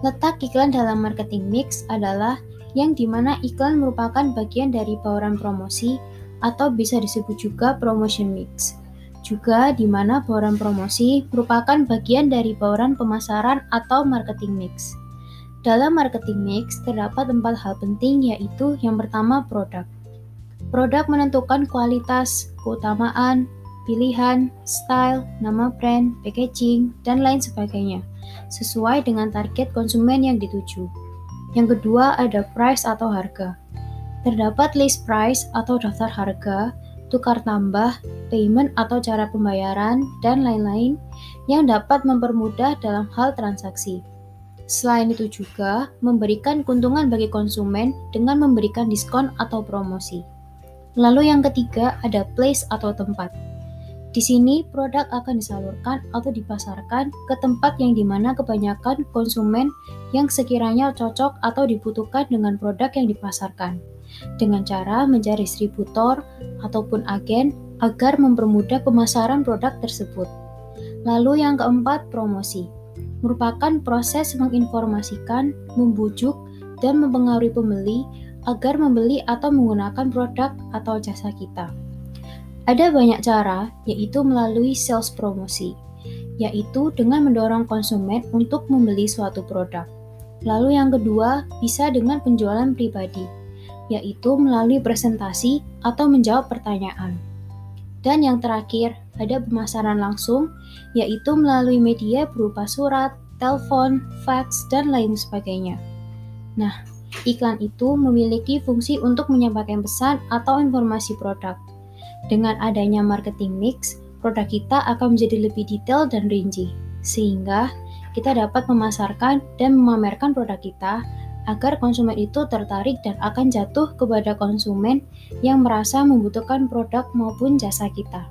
Letak iklan dalam marketing mix adalah yang di mana iklan merupakan bagian dari bauran promosi atau bisa disebut juga promotion mix. Juga di mana bauran promosi merupakan bagian dari bauran pemasaran atau marketing mix. Dalam marketing mix terdapat empat hal penting yaitu yang pertama produk. Produk menentukan kualitas, keutamaan, pilihan, style, nama brand, packaging, dan lain sebagainya, sesuai dengan target konsumen yang dituju. Yang kedua ada price atau harga. Terdapat list price atau daftar harga, tukar tambah, payment atau cara pembayaran, dan lain-lain yang dapat mempermudah dalam hal transaksi. Selain itu juga memberikan keuntungan bagi konsumen dengan memberikan diskon atau promosi. Lalu yang ketiga ada place atau tempat. Di sini produk akan disalurkan atau dipasarkan ke tempat yang di mana kebanyakan konsumen yang sekiranya cocok atau dibutuhkan dengan produk yang dipasarkan. Dengan cara mencari distributor ataupun agen agar mempermudah pemasaran produk tersebut. Lalu yang keempat, promosi merupakan proses menginformasikan, membujuk, dan mempengaruhi pembeli agar membeli atau menggunakan produk atau jasa kita. Ada banyak cara, yaitu melalui sales promosi, yaitu dengan mendorong konsumen untuk membeli suatu produk. Lalu yang kedua, bisa dengan penjualan pribadi, yaitu melalui presentasi atau menjawab pertanyaan. Dan yang terakhir, ada pemasaran langsung, yaitu melalui media berupa surat, telepon, fax, dan lain sebagainya. Nah, iklan itu memiliki fungsi untuk menyampaikan pesan atau informasi produk. Dengan adanya marketing mix, produk kita akan menjadi lebih detail dan rinci, sehingga kita dapat memasarkan dan memamerkan produk kita agar konsumen itu tertarik dan akan jatuh kepada konsumen yang merasa membutuhkan produk maupun jasa kita.